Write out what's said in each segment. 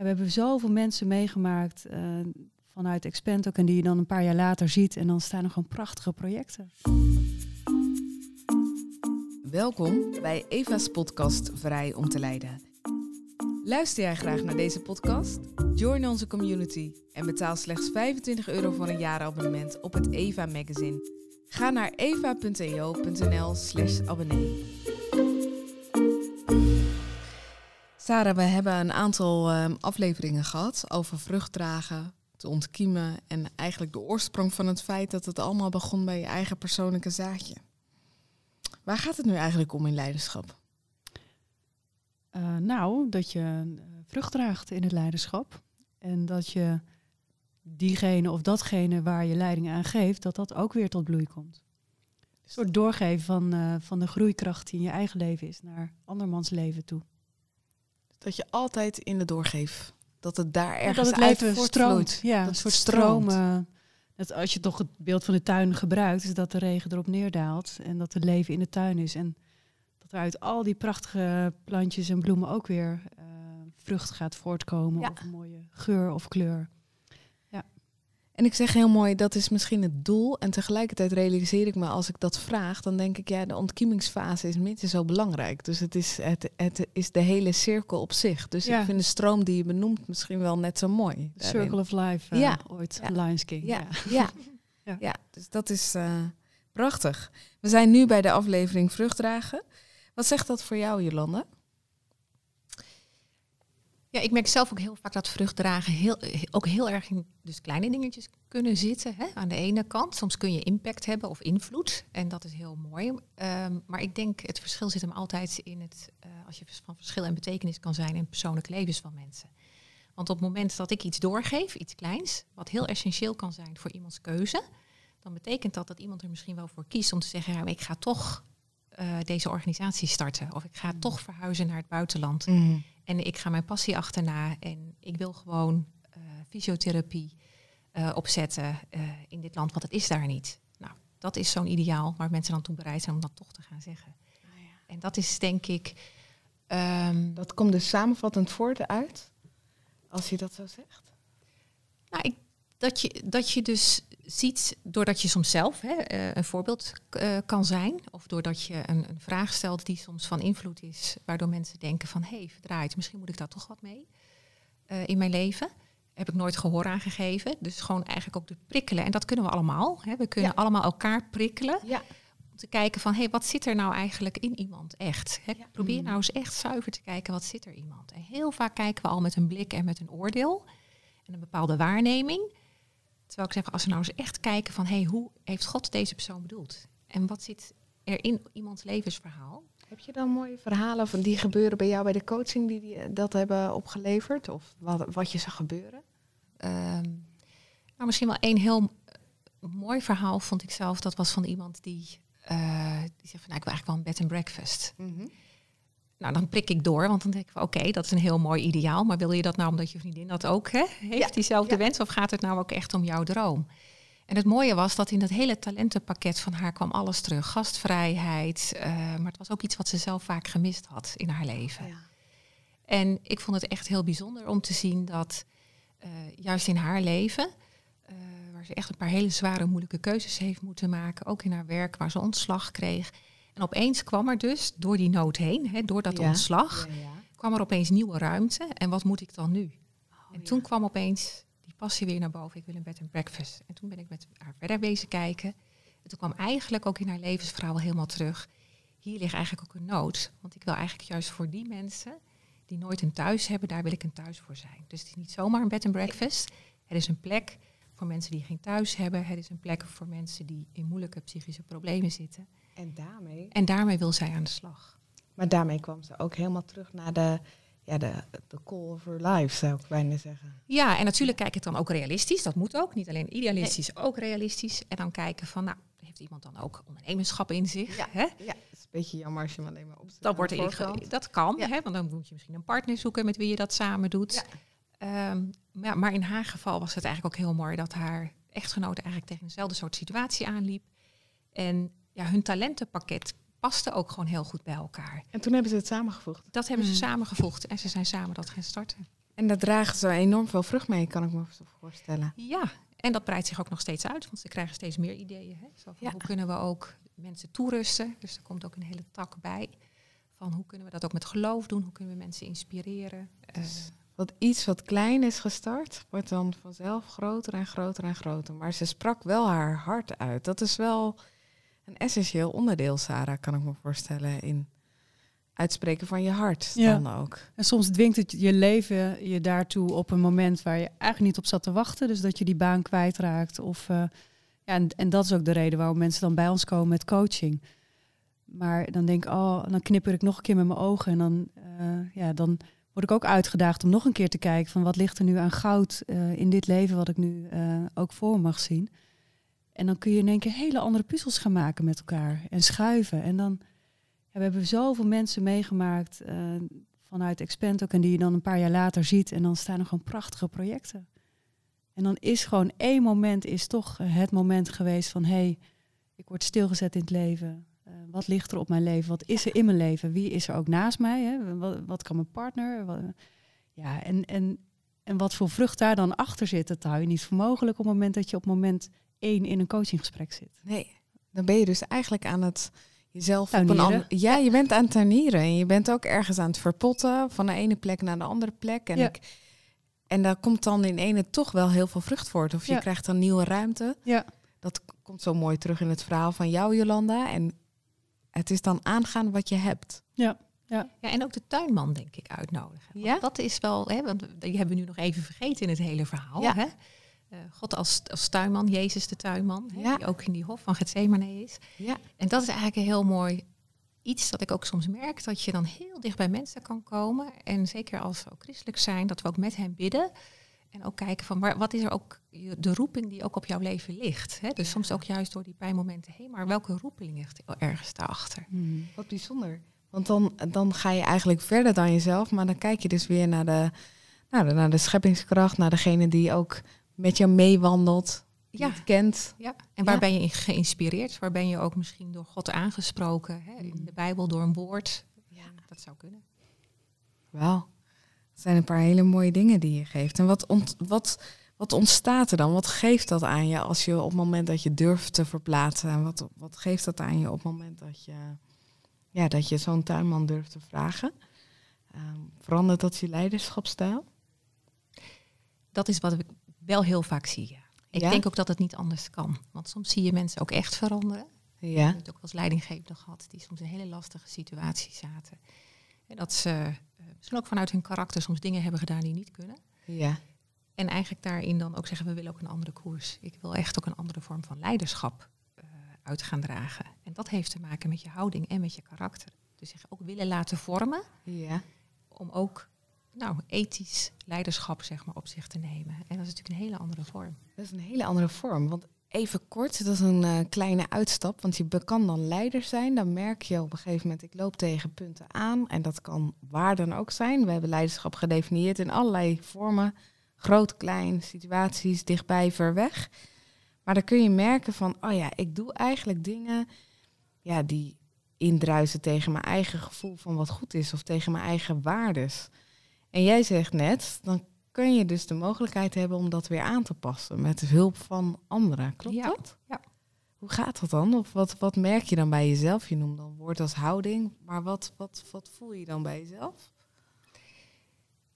we hebben zoveel mensen meegemaakt uh, vanuit Expand en die je dan een paar jaar later ziet en dan staan er gewoon prachtige projecten. Welkom bij Eva's podcast Vrij om te leiden. Luister jij graag naar deze podcast? Join onze community en betaal slechts 25 euro voor een jaarabonnement op het Eva magazine. Ga naar eva.eo.nl slash abonnee. Sarah, we hebben een aantal uh, afleveringen gehad over vruchtdragen, te ontkiemen en eigenlijk de oorsprong van het feit dat het allemaal begon bij je eigen persoonlijke zaadje. Waar gaat het nu eigenlijk om in leiderschap? Uh, nou, dat je vrucht draagt in het leiderschap. En dat je diegene of datgene waar je leiding aan geeft, dat dat ook weer tot bloei komt. Een soort doorgeven van, uh, van de groeikracht die in je eigen leven is naar andermans leven toe. Dat je altijd in de doorgeef. Dat het daar ergens dat het leven stroomt. Ja, dat een soort stromen. Dat als je toch het beeld van de tuin gebruikt, is dat de regen erop neerdaalt en dat het leven in de tuin is. En dat er uit al die prachtige plantjes en bloemen ook weer uh, vrucht gaat voortkomen. Of een mooie geur of kleur. En ik zeg heel mooi, dat is misschien het doel. En tegelijkertijd realiseer ik me, als ik dat vraag, dan denk ik, ja, de ontkiemingsfase is minstens zo belangrijk. Dus het is, het, het is de hele cirkel op zich. Dus ik vind de stroom die je benoemt misschien wel net zo mooi. Circle of Life, uh, ja. ooit ja. Lions King. Ja, ja. ja. ja. dus dat is uh, prachtig. We zijn nu bij de aflevering Vruchtdragen. Wat zegt dat voor jou, Jolanda? Ja, ik merk zelf ook heel vaak dat vruchtdragen heel, ook heel erg in dus kleine dingetjes kunnen zitten. Hè, aan de ene kant. Soms kun je impact hebben of invloed. En dat is heel mooi. Um, maar ik denk het verschil zit hem altijd in het, uh, als je van verschil en betekenis kan zijn in persoonlijk levens van mensen. Want op het moment dat ik iets doorgeef, iets kleins, wat heel essentieel kan zijn voor iemands keuze, dan betekent dat dat iemand er misschien wel voor kiest om te zeggen, ja, ik ga toch uh, deze organisatie starten. Of ik ga mm. toch verhuizen naar het buitenland. Mm. En ik ga mijn passie achterna en ik wil gewoon uh, fysiotherapie uh, opzetten in dit land, want het is daar niet. Nou, dat is zo'n ideaal waar mensen dan toe bereid zijn om dat toch te gaan zeggen. Ah, ja. En dat is denk ik. Um, dat komt dus samenvattend voort uit, als je dat zo zegt? Nou, ik, dat, je, dat je dus ziet, doordat je soms zelf hè, uh, een voorbeeld uh, kan zijn, of doordat je een, een, vraag stelt die soms van invloed is, waardoor mensen denken van hé, hey, verdraaid, misschien moet ik daar toch wat mee uh, in mijn leven. Heb ik nooit gehoor aan gegeven. Dus gewoon eigenlijk ook de prikkelen. En dat kunnen we allemaal. Hè. We kunnen ja. allemaal elkaar prikkelen. Ja. Om te kijken van hé, hey, wat zit er nou eigenlijk in iemand echt? Hè? Ja. Probeer mm. nou eens echt zuiver te kijken, wat zit er iemand? En heel vaak kijken we al met een blik en met een oordeel en een bepaalde waarneming. Terwijl ik zeg, als we nou eens echt kijken van, hey, hoe heeft God deze persoon bedoeld? En wat zit er in iemands levensverhaal? Heb je dan mooie verhalen van die gebeuren bij jou bij de coaching die, die dat hebben opgeleverd? Of wat, wat je zag gebeuren? Um, nou, misschien wel één heel mooi verhaal vond ik zelf. Dat was van iemand die, uh, die zegt van, nou, ik wil eigenlijk wel een bed and breakfast. Mm -hmm. Nou, dan prik ik door, want dan denk ik van oké, dat is een heel mooi ideaal. Maar wil je dat nou omdat je vriendin dat ook hè, heeft, ja, diezelfde ja. wens? Of gaat het nou ook echt om jouw droom? En het mooie was dat in dat hele talentenpakket van haar kwam alles terug. Gastvrijheid, uh, maar het was ook iets wat ze zelf vaak gemist had in haar leven. Ja. En ik vond het echt heel bijzonder om te zien dat uh, juist in haar leven, uh, waar ze echt een paar hele zware, moeilijke keuzes heeft moeten maken, ook in haar werk, waar ze ontslag kreeg, en opeens kwam er dus door die nood heen, hè, door dat ja. ontslag, ja, ja. kwam er opeens nieuwe ruimte. En wat moet ik dan nu? Oh, en toen kwam opeens die passie weer naar boven. Ik wil een bed and breakfast. En toen ben ik met haar verder bezig kijken. En toen kwam eigenlijk ook in haar levensverhaal helemaal terug. Hier ligt eigenlijk ook een nood. Want ik wil eigenlijk juist voor die mensen die nooit een thuis hebben, daar wil ik een thuis voor zijn. Dus het is niet zomaar een bed and breakfast. Het is een plek voor mensen die geen thuis hebben. Het is een plek voor mensen die in moeilijke psychische problemen zitten. En daarmee? En daarmee wil zij aan de slag. Maar daarmee kwam ze ook helemaal terug naar de, ja, de, de call of her life, zou ik bijna zeggen. Ja, en natuurlijk kijk ik dan ook realistisch. Dat moet ook. Niet alleen idealistisch, nee. ook realistisch. En dan kijken van, nou, heeft iemand dan ook ondernemerschap in zich? Ja, hè? ja het is een beetje jammer als je maar alleen maar op dat, wordt dat kan, ja. hè, want dan moet je misschien een partner zoeken met wie je dat samen doet. Ja. Um, maar, maar in haar geval was het eigenlijk ook heel mooi dat haar echtgenote eigenlijk tegen dezelfde soort situatie aanliep. En ja, hun talentenpakket paste ook gewoon heel goed bij elkaar. En toen hebben ze het samengevoegd? Dat hebben ze mm. samengevoegd en ze zijn samen dat gaan starten. En daar dragen ze enorm veel vrucht mee, kan ik me voorstellen. Ja, en dat breidt zich ook nog steeds uit, want ze krijgen steeds meer ideeën. Hè? Zo van, Ja. Hoe kunnen we ook mensen toerusten? Dus er komt ook een hele tak bij. Van hoe kunnen we dat ook met geloof doen? Hoe kunnen we mensen inspireren? Eh, Dus wat iets wat klein is gestart, wordt dan vanzelf groter en groter en groter. Maar ze sprak wel haar hart uit. Dat is wel een essentieel onderdeel, Sarah, kan ik me voorstellen, in uitspreken van je hart Ja. dan ook. En soms dwingt het je leven je daartoe op een moment waar je eigenlijk niet op zat te wachten. Dus dat je die baan kwijtraakt. Of, eh, ja, en, en dat is ook de reden waarom mensen dan bij ons komen met coaching. Maar dan denk ik, oh, dan knipper ik nog een keer met mijn ogen. En dan, eh, ja, dan word ik ook uitgedaagd om nog een keer te kijken van wat ligt er nu aan goud eh, in dit leven wat ik nu ook voor mag zien. En dan kun je in één keer hele andere puzzels gaan maken met elkaar en schuiven. En dan ja, we hebben zoveel mensen meegemaakt eh, vanuit Expand ook en die je dan een paar jaar later ziet en dan staan er gewoon prachtige projecten. En dan is gewoon één moment is toch eh, het moment geweest van hé, hey, ik word stilgezet in het leven. Eh, wat ligt er op mijn leven? Wat is er in mijn leven? Wie is er ook naast mij? Hè? Wat, kan mijn partner? Ja, en, en, en wat voor vrucht daar dan achter zit, dat hou je niet voor mogelijk op het moment dat je op moment één in een coachinggesprek zit. Nee, dan ben je dus eigenlijk aan het jezelf op een Tuinieren. ander... Ja, je bent aan het tuinieren. En je bent ook ergens aan het verpotten van de ene plek naar de andere plek. En, Ja. ik, en daar komt dan in ene toch wel heel veel vrucht voort. Of je Ja. krijgt dan nieuwe ruimte. Ja. Dat komt zo mooi terug in het verhaal van jou, Jolanda. En het is dan aangaan wat je hebt. Ja, en ook de tuinman, denk ik, uitnodigen. Want Ja? Dat is wel, hè, want die hebben we nu nog even vergeten in het hele verhaal. Ja. Hè? Eh, God als, als tuinman, Jezus de tuinman, hè, Ja. die ook in die hof van Gethsemane is. Ja. En dat is eigenlijk een heel mooi iets dat ik ook soms merk, dat je dan heel dicht bij mensen kan komen. En zeker als we ook christelijk zijn, dat we ook met hen bidden. En ook kijken van waar, wat is er ook de roeping die ook op jouw leven ligt. Hè? Dus soms ook juist door die pijnmomenten heen, maar welke roeping ligt er ergens daarachter? Wat bijzonder. Want dan, dan ga je eigenlijk verder dan jezelf. Maar dan kijk je dus weer naar de, nou, de- naar de scheppingskracht. Naar degene die ook met jou meewandelt. Ja. kent. Ja, en waar Ja. ben je in geïnspireerd? Waar ben je ook misschien door God aangesproken? Hè? In de Bijbel door een woord? Ja, dat zou kunnen. Wel. Dat zijn een paar hele mooie dingen die je geeft. En wat, ont, wat, wat ontstaat er dan? Wat geeft dat aan je als je op het moment dat je durft te verplaatsen? En wat, wat geeft dat aan je op het moment dat je, ja, dat je zo'n tuinman durft te vragen? Ehm, verandert dat je leiderschapstijl? Dat is wat ik wel heel vaak zie. ja. Ik Ja? denk ook dat het niet anders kan. Want soms zie je mensen ook echt veranderen. Ja. Ik heb het ook als leidinggevende gehad die soms in hele lastige situaties zaten. En dat ze eh, misschien ook vanuit hun karakter soms dingen hebben gedaan die niet kunnen. Ja. En eigenlijk daarin dan ook zeggen, we willen ook een andere koers. Ik wil echt ook een andere vorm van leiderschap eh, uit gaan dragen. En dat heeft te maken met je houding en met je karakter. Dus zich ook willen laten vormen Ja. om ook nou, ethisch leiderschap zeg maar, op zich te nemen. En dat is natuurlijk een hele andere vorm. Dat is een hele andere vorm. Want even kort, dat is een eh, kleine uitstap. Want je kan dan leider zijn. Dan merk je op een gegeven moment, ik loop tegen punten aan. En dat kan waar dan ook zijn. We hebben leiderschap gedefinieerd in allerlei vormen. Groot, klein, situaties, dichtbij, ver weg. Maar dan kun je merken van, oh ja, ik doe eigenlijk dingen ja, die indruisen tegen mijn eigen gevoel van wat goed is. Of tegen mijn eigen waardes. En jij zegt net, dan kun je dus de mogelijkheid hebben om dat weer aan te passen met hulp van anderen. Klopt Ja, dat? ja. Hoe gaat dat dan? Of wat, wat merk je dan bij jezelf? Je noemt dan woord als houding, maar wat, wat, wat voel je dan bij jezelf?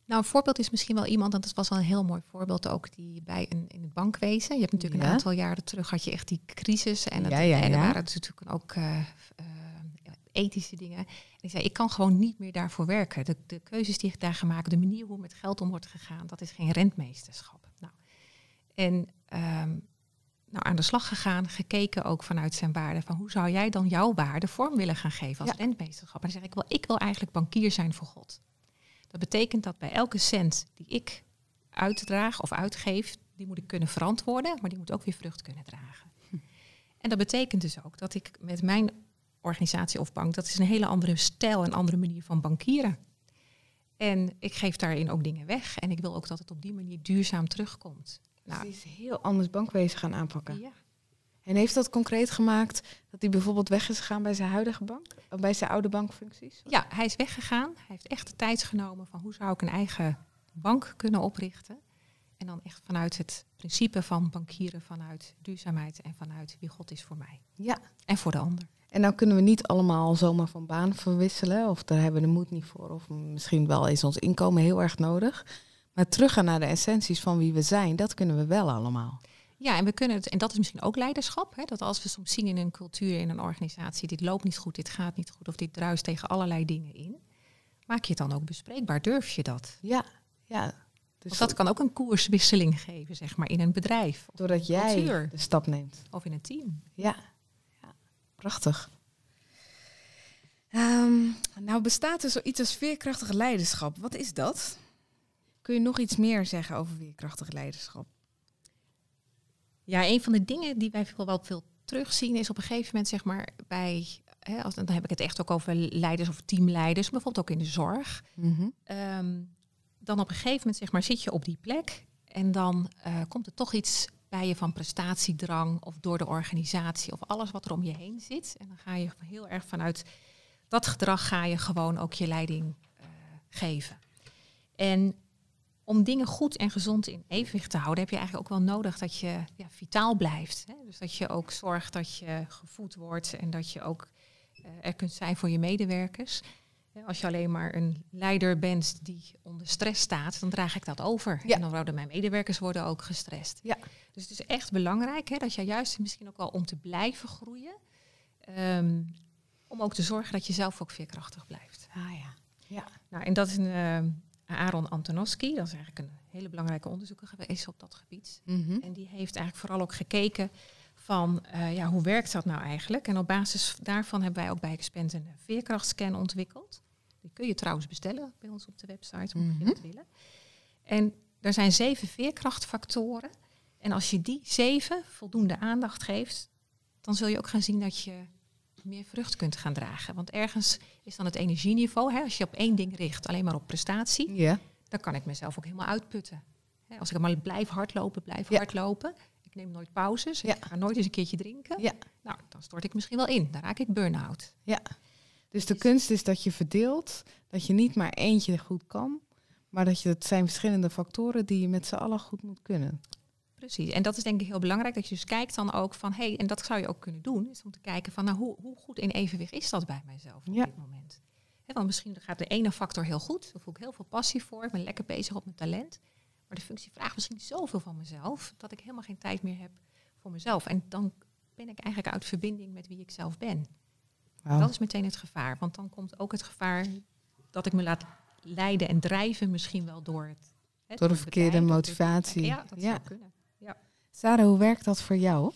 Nou, een voorbeeld is misschien wel iemand, en dat was wel een heel mooi voorbeeld ook, die bij een, in het bankwezen. Je hebt natuurlijk Ja. een aantal jaren terug had je echt die crisis. En, het, Ja, ja, en er waren dus natuurlijk ook eh, eh, ethische dingen. En ik zei, ik kan gewoon niet meer daarvoor werken. De, de keuzes die ik daar maken, de manier hoe met geld om wordt gegaan, dat is geen rentmeesterschap. Nou, en ehm, nou, aan de slag gegaan, gekeken ook vanuit zijn waarde. Van hoe zou jij dan jouw waarde vorm willen gaan geven als Ja. rentmeesterschap? En dan zeg ik wel, ik wil eigenlijk bankier zijn voor God. Dat betekent dat bij elke cent die ik uitdraag of uitgeef, die moet ik kunnen verantwoorden, maar die moet ook weer vrucht kunnen dragen. En dat betekent dus ook dat ik met mijn organisatie of bank, dat is een hele andere stijl en andere manier van bankieren. En ik geef daarin ook dingen weg en ik wil ook dat het op die manier duurzaam terugkomt. Nou, Nou, die is heel anders bankwezen gaan aanpakken. ja. En heeft dat concreet gemaakt dat hij bijvoorbeeld weg is gegaan bij zijn huidige bank? Of bij zijn oude bankfuncties? ja, hij is weggegaan. Hij heeft echt de tijd genomen van hoe zou ik een eigen bank kunnen oprichten. En dan echt vanuit het principe van bankieren, vanuit duurzaamheid en vanuit wie God is voor mij. Ja. En voor de ander. En nou kunnen we niet allemaal zomaar van baan verwisselen, of daar hebben we de moed niet voor, of misschien wel is ons inkomen heel erg nodig. Maar teruggaan naar de essenties van wie we zijn, dat kunnen we wel allemaal. Ja, en we kunnen het, en dat is misschien ook leiderschap. Hè, dat als we soms zien in een cultuur, in een organisatie, dit loopt niet goed, dit gaat niet goed, of dit druist tegen allerlei dingen in. Maak je het dan ook bespreekbaar? Durf je dat? Ja, ja. Dus Want dat kan ook een koerswisseling geven, zeg maar, in een bedrijf. Doordat jij de stap neemt. Of in een team. Ja. Prachtig. Um, nou bestaat er zoiets als veerkrachtig leiderschap. Wat is dat? Kun je nog iets meer zeggen over veerkrachtig leiderschap? Ja, een van de dingen die wij wel veel terugzien is op een gegeven moment, zeg maar, bij, hè, als, dan heb ik het echt ook over leiders of teamleiders, bijvoorbeeld ook in de zorg. Mhm. Ehm, dan op een gegeven moment, zeg maar, zit je op die plek en dan uh, komt er toch iets van prestatiedrang of door de organisatie of alles wat er om je heen zit. En dan ga je heel erg vanuit dat gedrag ga je gewoon ook je leiding uh, geven. En om dingen goed en gezond in evenwicht te houden, heb je eigenlijk ook wel nodig dat je ja, vitaal blijft. Hè? Dus dat je ook zorgt dat je gevoed wordt en dat je ook uh, er kunt zijn voor je medewerkers. Als je alleen maar een leider bent die onder stress staat, dan draag ik dat over. Ja. En dan worden mijn medewerkers worden ook gestrest. Ja. Dus het is echt belangrijk hè, dat je juist misschien ook wel om te blijven groeien, um, om ook te zorgen dat je zelf ook veerkrachtig blijft. Ah ja. ja. Nou, en dat is een, uh, Aaron Antonovsky, dat is eigenlijk een hele belangrijke onderzoeker geweest op dat gebied. Mm -hmm. En die heeft eigenlijk vooral ook gekeken van uh, ja, hoe werkt dat nou eigenlijk? En op basis daarvan hebben wij ook bij Expand een veerkrachtscan ontwikkeld. Die kun je trouwens bestellen bij ons op de website, mocht Mhm. je dat willen. En er zijn zeven veerkrachtfactoren. En als je die zeven voldoende aandacht geeft, dan zul je ook gaan zien dat je meer vrucht kunt gaan dragen. Want ergens is dan het energieniveau, hè, als je op één ding richt, alleen maar op prestatie, Ja. dan kan ik mezelf ook helemaal uitputten. Hè, als ik maar blijf hardlopen, blijf Ja. hardlopen, ik neem nooit pauzes, Ja. ik ga nooit eens een keertje drinken, Ja. nou, dan stort ik misschien wel in. Dan raak ik burn-out. Dus de kunst is dat je verdeelt, dat je niet maar eentje goed kan, maar dat je het zijn verschillende factoren die je met z'n allen goed moet kunnen. Precies. En dat is denk ik heel belangrijk, dat je dus kijkt dan ook van, hé, hey, en dat zou je ook kunnen doen, is om te kijken van, nou, hoe, hoe goed in evenwicht is dat bij mijzelf op Ja. dit moment? Want misschien gaat de ene factor heel goed, daar voel ik heel veel passie voor, ik ben lekker bezig op mijn talent, maar de functie vraagt misschien zoveel van mezelf, dat ik helemaal geen tijd meer heb voor mezelf. En dan ben ik eigenlijk uit verbinding met wie ik zelf ben. Dat is meteen het gevaar, want dan komt ook het gevaar dat ik me laat leiden en drijven misschien wel door het... Door de verkeerde bedrijf, motivatie. Ja, dat Ja. zou kunnen. Sarah, hoe werkt dat voor jou?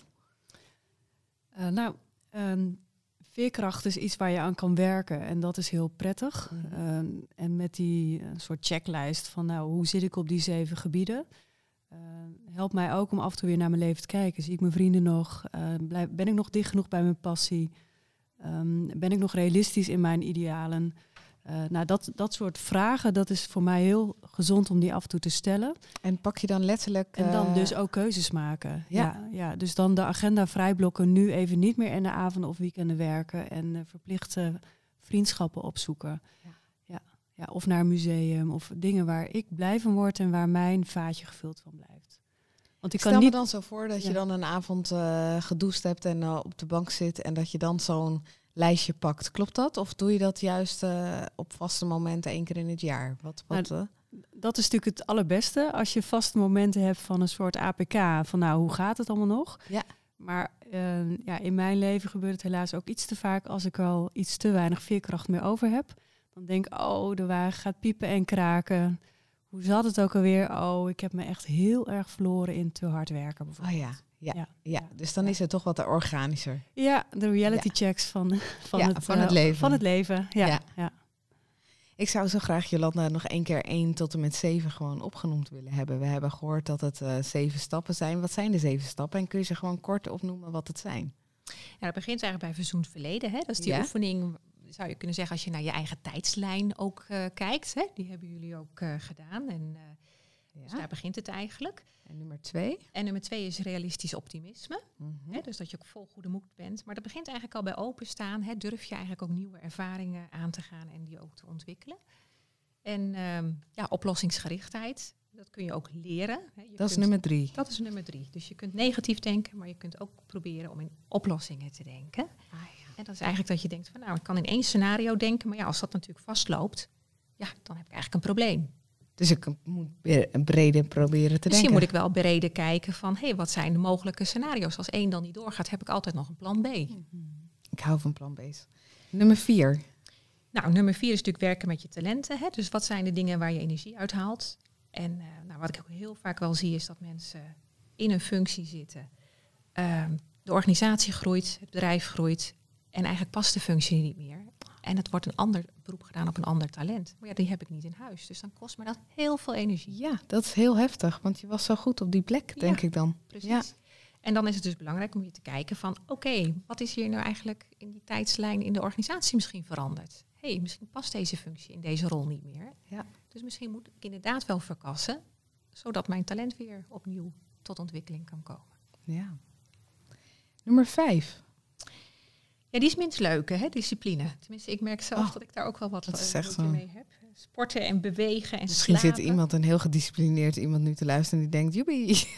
Eh, nou, ehm, veerkracht is iets waar je aan kan werken en dat is heel prettig. Mhm. Ehm, en met die eh, soort checklist van nou, hoe zit ik op die zeven gebieden? Eh, helpt mij ook om af en toe weer naar mijn leven te kijken. Zie ik mijn vrienden nog? Ben ik nog dicht genoeg bij mijn passie? Ehm, ben ik nog realistisch in mijn idealen? Eh, nou, dat, dat soort vragen, dat is voor mij heel gezond om die af en toe te stellen. En pak je dan letterlijk... En dan eh, dus ook keuzes maken. ja. Ja. Ja, dus dan de agenda vrijblokken, nu even niet meer in de avonden of weekenden werken en eh, verplichte vriendschappen opzoeken. Ja. Ja. Ja, of naar een museum of dingen waar ik blij van word en waar mijn vaatje gevuld van blijft. Want ik Stel kan me niet. dan zo voor dat je dan een avond gedoucht hebt en op de bank zit en dat je dan zo'n lijstje pakt. Klopt dat? Of doe je dat juist eh, op vaste momenten één keer in het jaar? Wat, wat, Nou, eh? Dat is natuurlijk het allerbeste als je vaste momenten hebt van een soort APK. Van nou, hoe gaat het allemaal nog? Ja. Maar eh, ja, in mijn leven gebeurt het helaas ook iets te vaak als ik al iets te weinig veerkracht meer over heb. Dan denk ik, oh, de wagen gaat piepen en kraken. Hoe zat het ook alweer? Oh, ik heb me echt heel erg verloren in te hard werken bijvoorbeeld. Oh ja, ja, ja. Ja. dus dan Ja. is het toch wat organischer. Ja, de reality checks van, van, Ja, het, van het eh, leven. Van het leven, ja. Ja. ja. Ik zou zo graag Jolanda nog één keer één tot en met zeven gewoon opgenoemd willen hebben. We hebben gehoord dat het eh, zeven stappen zijn. Wat zijn de zeven stappen? En kun je ze gewoon kort opnoemen wat het zijn? Ja, dat begint eigenlijk bij verzoend verleden. Hè? Dat is die Ja. oefening, zou je kunnen zeggen, als je naar je eigen tijdslijn ook eh, kijkt. Hè? Die hebben jullie ook eh, gedaan. En, eh, Dus daar begint het eigenlijk. En nummer twee? En nummer twee is realistisch optimisme. Mhm. Dus dat je ook vol goede moed bent. Maar dat begint eigenlijk al bij openstaan. Durf je eigenlijk ook nieuwe ervaringen aan te gaan en die ook te ontwikkelen. En ehm, ja, oplossingsgerichtheid, dat kun je ook leren. Je Dat is nummer drie. Dat is nummer drie. Dus je kunt negatief denken, maar je kunt ook proberen om in oplossingen te denken. En dat is eigenlijk dat je denkt van nou, ik kan in één scenario denken, maar ja, als dat natuurlijk vastloopt, ja, dan heb ik eigenlijk een probleem. Dus ik moet weer een brede proberen te Misschien denken. moet ik wel breder kijken van hé, hey, wat zijn de mogelijke scenario's? Als één dan niet doorgaat, heb ik altijd nog een plan B. Ik hou van plan B's. Nummer vier. Nou, nummer vier is natuurlijk werken met je talenten. Hè? Dus wat zijn de dingen waar je energie uit haalt? En eh, nou, wat ik ook heel vaak wel zie, is dat mensen in een functie zitten. Ehm, de organisatie groeit, het bedrijf groeit. En eigenlijk past de functie niet meer. En het wordt een ander beroep gedaan op een ander talent. Maar ja, die heb ik niet in huis. Dus dan kost me dat heel veel energie. Ja, dat is heel heftig, want je was zo goed op die plek, denk Ja. ik dan. Precies. Ja. En dan is het dus belangrijk om je te kijken van... oké, wat is hier nou eigenlijk in die tijdslijn in de organisatie misschien veranderd? Hé, hey, misschien past deze functie in deze rol niet meer. Ja. Dus misschien moet ik inderdaad wel verkassen... zodat mijn talent weer opnieuw tot ontwikkeling kan komen. Ja. Nummer vijf. Ja, die is minst leuke, hè, discipline. Tenminste, ik merk zelf Oh, dat ik daar ook wel wat dat is eh, echt mee heb. Sporten en bewegen en Misschien slapen. zit iemand, een heel gedisciplineerd iemand nu te luisteren en die denkt, joepie.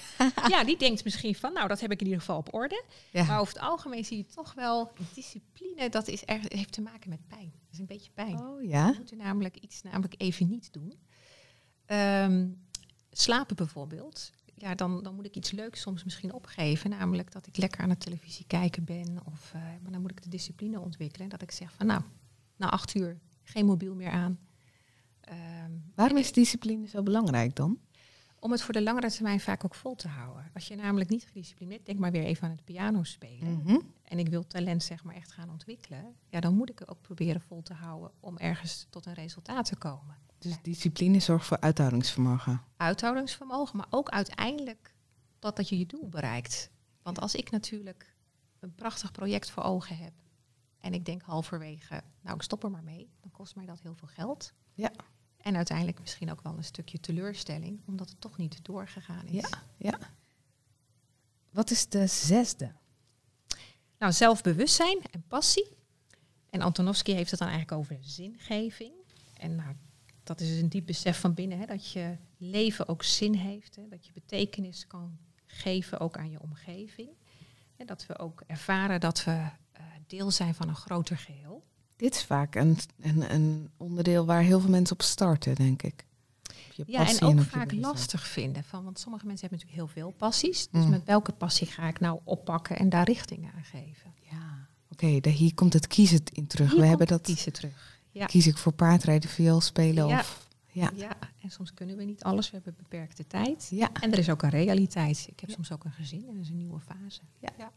Ja, die denkt misschien van, nou, dat heb ik in ieder geval op orde. Ja. Maar over het algemeen zie je toch wel, discipline, dat is erg, heeft te maken met pijn. Dat is een beetje pijn. Oh ja? We moeten namelijk iets namelijk even niet doen. Ehm, slapen bijvoorbeeld. Ja, dan, dan moet ik iets leuks soms misschien opgeven. Namelijk dat ik lekker aan de televisie kijken ben. Of, eh, maar dan moet ik de discipline ontwikkelen. Dat ik zeg van nou, na acht uur geen mobiel meer aan. Ehm, Waarom is discipline zo belangrijk dan? om het voor de langere termijn vaak ook vol te houden. Als je namelijk niet gedisciplineerd, denk maar weer even aan het piano spelen. Mhm. En ik wil talent zeg maar echt gaan ontwikkelen. Ja, dan moet ik het ook proberen vol te houden om ergens tot een resultaat te komen. Dus discipline zorgt voor uithoudingsvermogen. Uithoudingsvermogen, maar ook uiteindelijk dat, dat je je doel bereikt. Want als ik natuurlijk een prachtig project voor ogen heb en ik denk halverwege, nou ik stop er maar mee, dan kost mij dat heel veel geld. Ja. En uiteindelijk misschien ook wel een stukje teleurstelling, omdat het toch niet doorgegaan is. Ja, ja. Wat is de zesde? Nou, zelfbewustzijn en passie. En Antonovsky heeft het dan eigenlijk over zingeving. En nou, dat is dus een diep besef van binnen, hè, dat je leven ook zin heeft. Hè, dat je betekenis kan geven ook aan je omgeving. En dat we ook ervaren dat we eh, deel zijn van een groter geheel. Dit is vaak een, een, een onderdeel waar heel veel mensen op starten, denk ik. Ja, en ook vaak lastig vinden. Van, want sommige mensen hebben natuurlijk heel veel passies. Dus Mm. met welke passie ga ik nou oppakken en daar richting aan geven? Ja, oké, hier komt het kiezen in terug. Hier We hebben dat. kiezen terug. Ja. Kies ik voor paardrijden, viool spelen Ja. of. Ja. Ja, en soms kunnen we niet alles. We hebben beperkte tijd. Ja. En er is ook een realiteit. Ik heb Ja. soms ook een gezin en er is een nieuwe fase. Ja.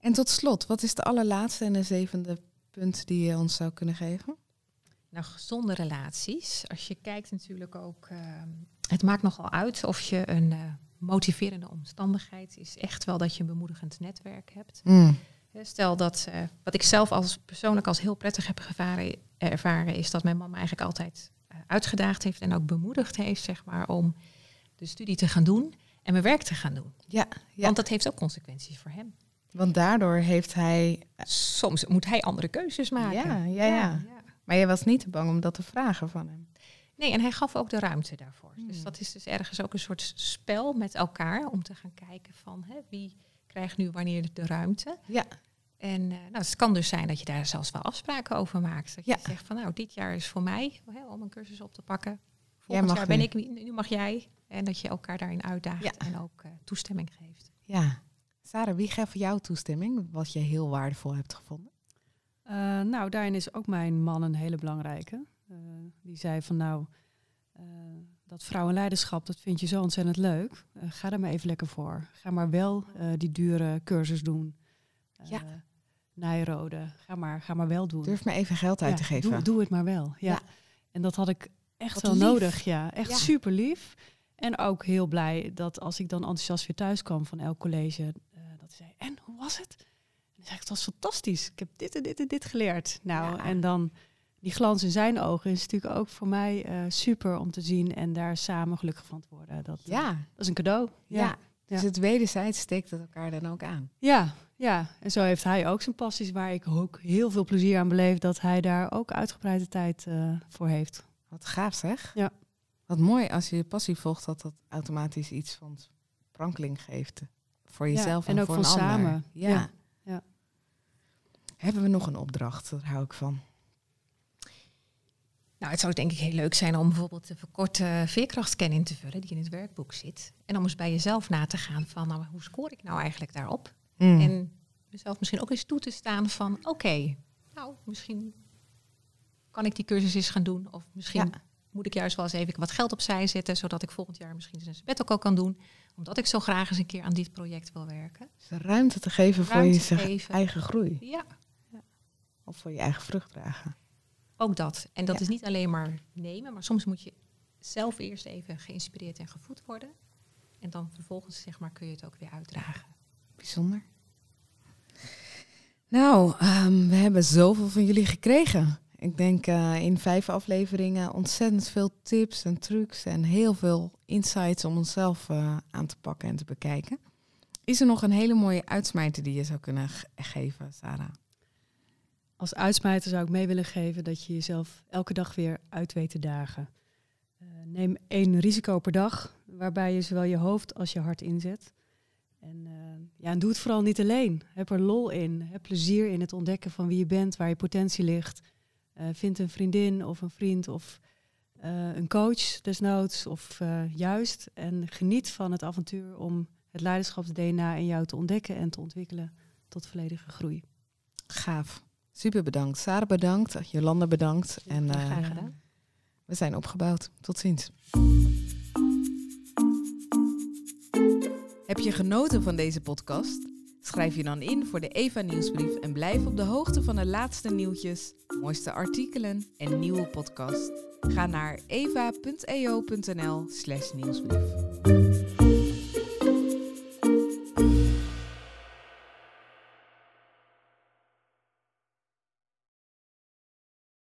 En tot slot, wat is de allerlaatste en de zevende punt die je ons zou kunnen geven? Nou, gezonde relaties. Als je kijkt natuurlijk ook, ehm, het maakt nogal uit of je een eh, motiverende omstandigheid is. Echt wel dat je een bemoedigend netwerk hebt. Mm. Stel dat, eh, wat ik zelf als persoonlijk als heel prettig heb gevaren, ervaren, is dat mijn mama eigenlijk altijd eh, uitgedaagd heeft en ook bemoedigd heeft, zeg maar, om de studie te gaan doen en mijn werk te gaan doen. Ja, ja. Want dat heeft ook consequenties voor hem. want daardoor heeft hij. Soms moet hij andere keuzes maken. Ja, ja, ja. Maar je was niet te bang om dat te vragen van hem. Nee, en hij gaf ook de ruimte daarvoor. Hmm. Dus dat is dus ergens ook een soort spel met elkaar om te gaan kijken van hè, wie krijgt nu wanneer de ruimte. Ja. En eh, nou, het kan dus zijn dat je daar zelfs wel afspraken over maakt. Dat Ja. je zegt van nou, dit jaar is voor mij hè, om een cursus op te pakken. Jij Volgend mag jaar ben nu. ik, nu mag jij. En dat je elkaar daarin uitdaagt Ja. en ook eh, toestemming geeft. Ja. Sarah, wie gaf jou toestemming? Wat je heel waardevol hebt gevonden? Eh, nou, daarin is ook mijn man een hele belangrijke. Eh, die zei van nou, eh, dat vrouwenleiderschap, dat vind je zo ontzettend leuk. Eh, ga er maar even lekker voor. Ga maar wel eh, die dure cursus doen. Eh, Ja. Nijrode, ga maar, ga maar wel doen. Durf me even geld uit Ja, te geven. Doe, doe het maar wel. Ja. Ja. En dat had ik echt Wat wel lief. nodig. Ja, echt Ja. super lief. En ook heel blij dat als ik dan enthousiast weer thuis kwam van elk college, dat zei, en hoe was het? En dan zei ik, het was fantastisch. Ik heb dit en dit en dit geleerd. Nou, en dan die glans in zijn ogen is natuurlijk ook voor mij eh, super om te zien en daar samen gelukkig van te worden. Dat, eh, Ja. dat is een cadeau. Ja. Ja. Dus het wederzijds steekt het elkaar dan ook aan. Ja, ja, en zo heeft hij ook zijn passies waar ik ook heel veel plezier aan beleef dat hij daar ook uitgebreide tijd uh, voor heeft. Wat gaaf zeg. Ja. Wat mooi als je je passie volgt dat dat automatisch iets van sprankeling geeft voor jezelf ja, en, ook voor van een samen. ander. Ja. ja. Hebben we nog een opdracht? Daar hou ik van. Nou, het zou denk ik heel leuk zijn om bijvoorbeeld de verkorte veerkrachtscan in te vullen die in het werkboek zit. En om eens bij jezelf na te gaan van nou, hoe scoor ik nou eigenlijk daarop? Mm. En mezelf misschien ook eens toe te staan van oké, nou misschien kan ik die cursus eens gaan doen. Of misschien Ja. moet ik juist wel eens even wat geld opzij zetten, zodat ik volgend jaar misschien een bed ook al kan doen. Omdat ik zo graag eens een keer aan dit project wil werken. Dus ruimte te geven voor je eigen groei. Ja, Of voor je eigen vrucht dragen. Ook dat. En dat Ja. is niet alleen maar nemen, maar soms moet je zelf eerst even geïnspireerd en gevoed worden. En dan vervolgens zeg maar, kun je het ook weer uitdragen. Bijzonder. Nou, ehm, we hebben zoveel van jullie gekregen. Ik denk eh, in vijf afleveringen ontzettend veel tips en trucs en heel veel insights om onszelf eh, aan te pakken en te bekijken. Is er nog een hele mooie uitsmijter die je zou kunnen ge- geven, Sarah? Als uitsmijter zou ik mee willen geven dat je jezelf elke dag weer uit weet te dagen. Eh, neem één risico per dag, waarbij je zowel je hoofd als je hart inzet. En, eh, ja, en doe het vooral niet alleen. Heb er lol in. Heb plezier in het ontdekken van wie je bent, waar je potentie ligt. Eh, vind een vriendin of een vriend of een coach desnoods of juist. En geniet van het avontuur om het leiderschaps-DNA in jou te ontdekken en te ontwikkelen tot volledige groei. Gaaf. Super bedankt. Sarah bedankt. Jolanda bedankt. En eh, Graag gedaan. we zijn opgebouwd. Tot ziens. Heb je genoten van deze podcast? Schrijf je dan in voor de Eva Nieuwsbrief en blijf op de hoogte van de laatste nieuwtjes, mooiste artikelen en nieuwe podcast. Ga naar eva.eo.nl/nieuwsbrief.